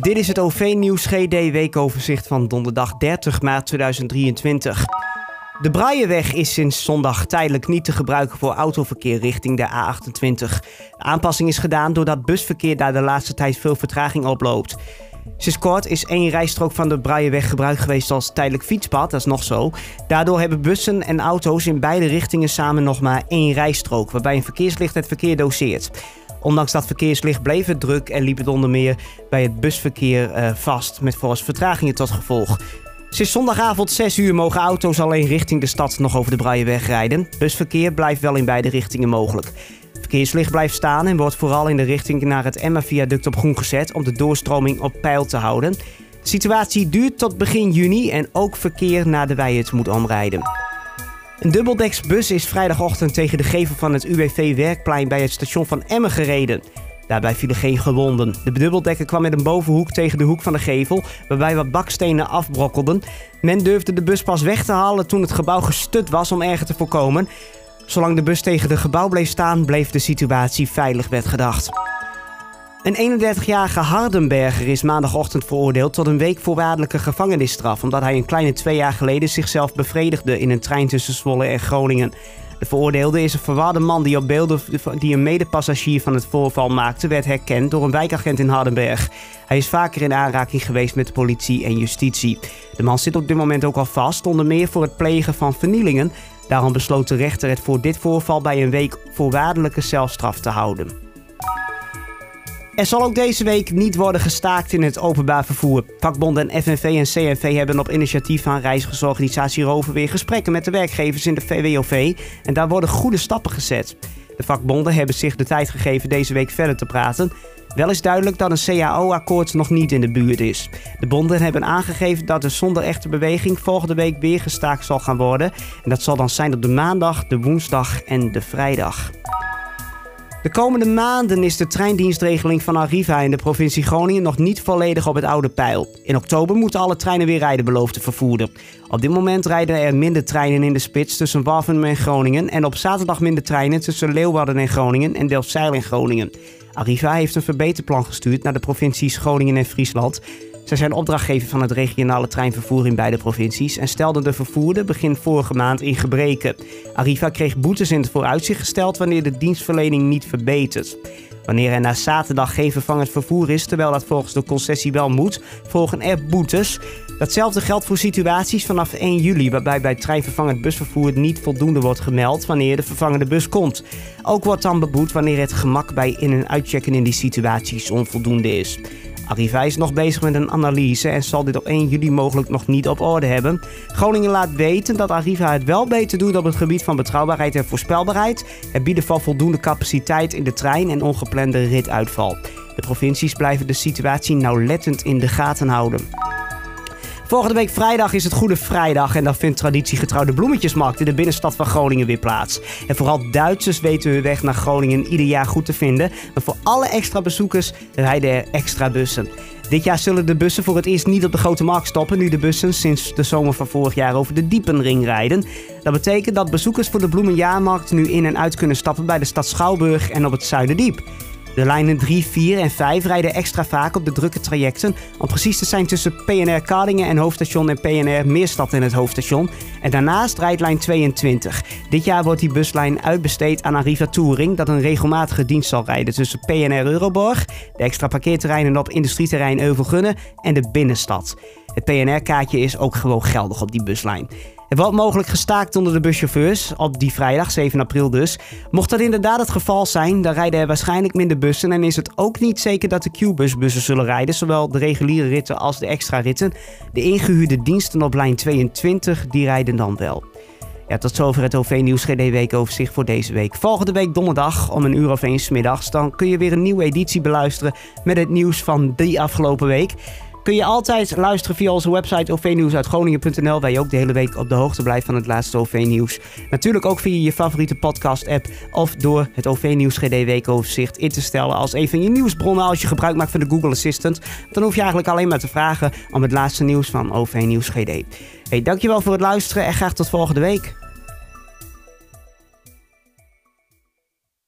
Dit is het OV-nieuws GD weekoverzicht van donderdag 30 maart 2023. De Braaienweg is sinds zondag tijdelijk niet te gebruiken voor autoverkeer richting de A28. De aanpassing is gedaan doordat busverkeer daar de laatste tijd veel vertraging oploopt. Sinds kort is één rijstrook van de Braaienweg gebruikt geweest als tijdelijk fietspad, dat is nog zo. Daardoor hebben bussen en auto's in beide richtingen samen nog maar één rijstrook, waarbij een verkeerslicht het verkeer doseert. Ondanks dat verkeerslicht bleef het druk en liep het onder meer bij het busverkeer uh, vast, met volgens vertragingen tot gevolg. Sinds zondagavond 6 uur mogen auto's alleen richting de stad nog over de Braaienweg rijden. Busverkeer blijft wel in beide richtingen mogelijk. Verkeerslicht blijft staan en wordt vooral in de richting naar het Emma-viaduct op groen gezet om de doorstroming op peil te houden. De situatie duurt tot begin juni en ook verkeer naar de Wijert moet omrijden. Een dubbeldeksbus is vrijdagochtend tegen de gevel van het UWV-werkplein bij het station van Emmen gereden. Daarbij vielen geen gewonden. De dubbeldekker kwam met een bovenhoek tegen de hoek van de gevel, waarbij wat bakstenen afbrokkelden. Men durfde de bus pas weg te halen toen het gebouw gestut was om erger te voorkomen. Zolang de bus tegen de gebouw bleef staan, bleef de situatie veilig, werd gedacht. Een 31-jarige Hardenberger is maandagochtend veroordeeld tot een week voorwaardelijke gevangenisstraf, omdat hij een kleine twee jaar geleden zichzelf bevredigde in een trein tussen Zwolle en Groningen. De veroordeelde is een verwarde man die op beelden die een medepassagier van het voorval maakte, werd herkend door een wijkagent in Hardenberg. Hij is vaker in aanraking geweest met de politie en justitie. De man zit op dit moment ook al vast, onder meer voor het plegen van vernielingen. Daarom besloot de rechter het voor dit voorval bij een week voorwaardelijke celstraf te houden. Er zal ook deze week niet worden gestaakt in het openbaar vervoer. Vakbonden FNV en CNV hebben op initiatief van reizigersorganisatie Rover weer gesprekken met de werkgevers in de VWOV en daar worden goede stappen gezet. De vakbonden hebben zich de tijd gegeven deze week verder te praten. Wel is duidelijk dat een CAO-akkoord nog niet in de buurt is. De bonden hebben aangegeven dat er zonder echte beweging volgende week weer gestaakt zal gaan worden. En dat zal dan zijn op de maandag, de woensdag en de vrijdag. De komende maanden is de treindienstregeling van Arriva in de provincie Groningen nog niet volledig op het oude pijl. In oktober moeten alle treinen weer rijden, belooft de vervoerder. Op dit moment rijden er minder treinen in de spits tussen Waffen en Groningen en op zaterdag minder treinen tussen Leeuwarden en Groningen en Delfzijl en Groningen. Arriva heeft een verbeterplan gestuurd naar de provincies Groningen en Friesland. Zij zijn opdrachtgever van het regionale treinvervoer in beide provincies en stelden de vervoerder begin vorige maand in gebreken. Arriva kreeg boetes in het vooruitzicht gesteld wanneer de dienstverlening niet verbetert. Wanneer er na zaterdag geen vervangend vervoer is, terwijl dat volgens de concessie wel moet, volgen er boetes. Datzelfde geldt voor situaties vanaf 1 juli, waarbij bij treinvervangend busvervoer niet voldoende wordt gemeld wanneer de vervangende bus komt. Ook wordt dan beboet wanneer het gemak bij in- en uitchecken in die situaties onvoldoende is. Arriva is nog bezig met een analyse en zal dit op 1 juli mogelijk nog niet op orde hebben. Groningen laat weten dat Arriva het wel beter doet op het gebied van betrouwbaarheid en voorspelbaarheid, het bieden van voldoende capaciteit in de trein en ongeplande rituitval. De provincies blijven de situatie nauwlettend in de gaten houden. Volgende week vrijdag is het Goede Vrijdag en dan vindt traditiegetrouw de bloemetjesmarkt in de binnenstad van Groningen weer plaats. En vooral Duitsers weten hun weg naar Groningen ieder jaar goed te vinden. En voor alle extra bezoekers rijden er extra bussen. Dit jaar zullen de bussen voor het eerst niet op de grote markt stoppen, nu de bussen sinds de zomer van vorig jaar over de Diepenring rijden. Dat betekent dat bezoekers voor de Bloemenjaarmarkt nu in en uit kunnen stappen bij de stad Schouwburg en op het Zuiderdiep. De lijnen 3, 4 en 5 rijden extra vaak op de drukke trajecten. Om precies te zijn tussen PNR Kardingen en hoofdstation en PNR Meerstad en het hoofdstation. En daarnaast rijdt lijn 22. Dit jaar wordt die buslijn uitbesteed aan Arriva Touring, dat een regelmatige dienst zal rijden tussen PNR Euroborg, de extra parkeerterreinen op industrieterrein Euvelgunne en de binnenstad. Het PNR-kaartje is ook gewoon geldig op die buslijn. Er wordt mogelijk gestaakt onder de buschauffeurs, op die vrijdag 7 april dus. Mocht dat inderdaad het geval zijn, dan rijden er waarschijnlijk minder bussen en is het ook niet zeker dat de Q-busbussen zullen rijden, zowel de reguliere ritten als de extra ritten. De ingehuurde diensten op lijn 22, die rijden dan wel. Ja, tot zover het OV-nieuws GD weekoverzicht voor deze week. Volgende week donderdag om een uur of eens middags, dan kun je weer een nieuwe editie beluisteren met het nieuws van die afgelopen week kun je altijd luisteren via onze website ovnieuwsuitgroningen.nl, waar je ook de hele week op de hoogte blijft van het laatste OV-nieuws. Natuurlijk ook via je favoriete podcast-app of door het OV-nieuws GD weekoverzicht in te stellen als een van je nieuwsbronnen als je gebruik maakt van de Google Assistant. Dan hoef je eigenlijk alleen maar te vragen om het laatste nieuws van OV-nieuws GD. Hey, dankjewel voor het luisteren en graag tot volgende week.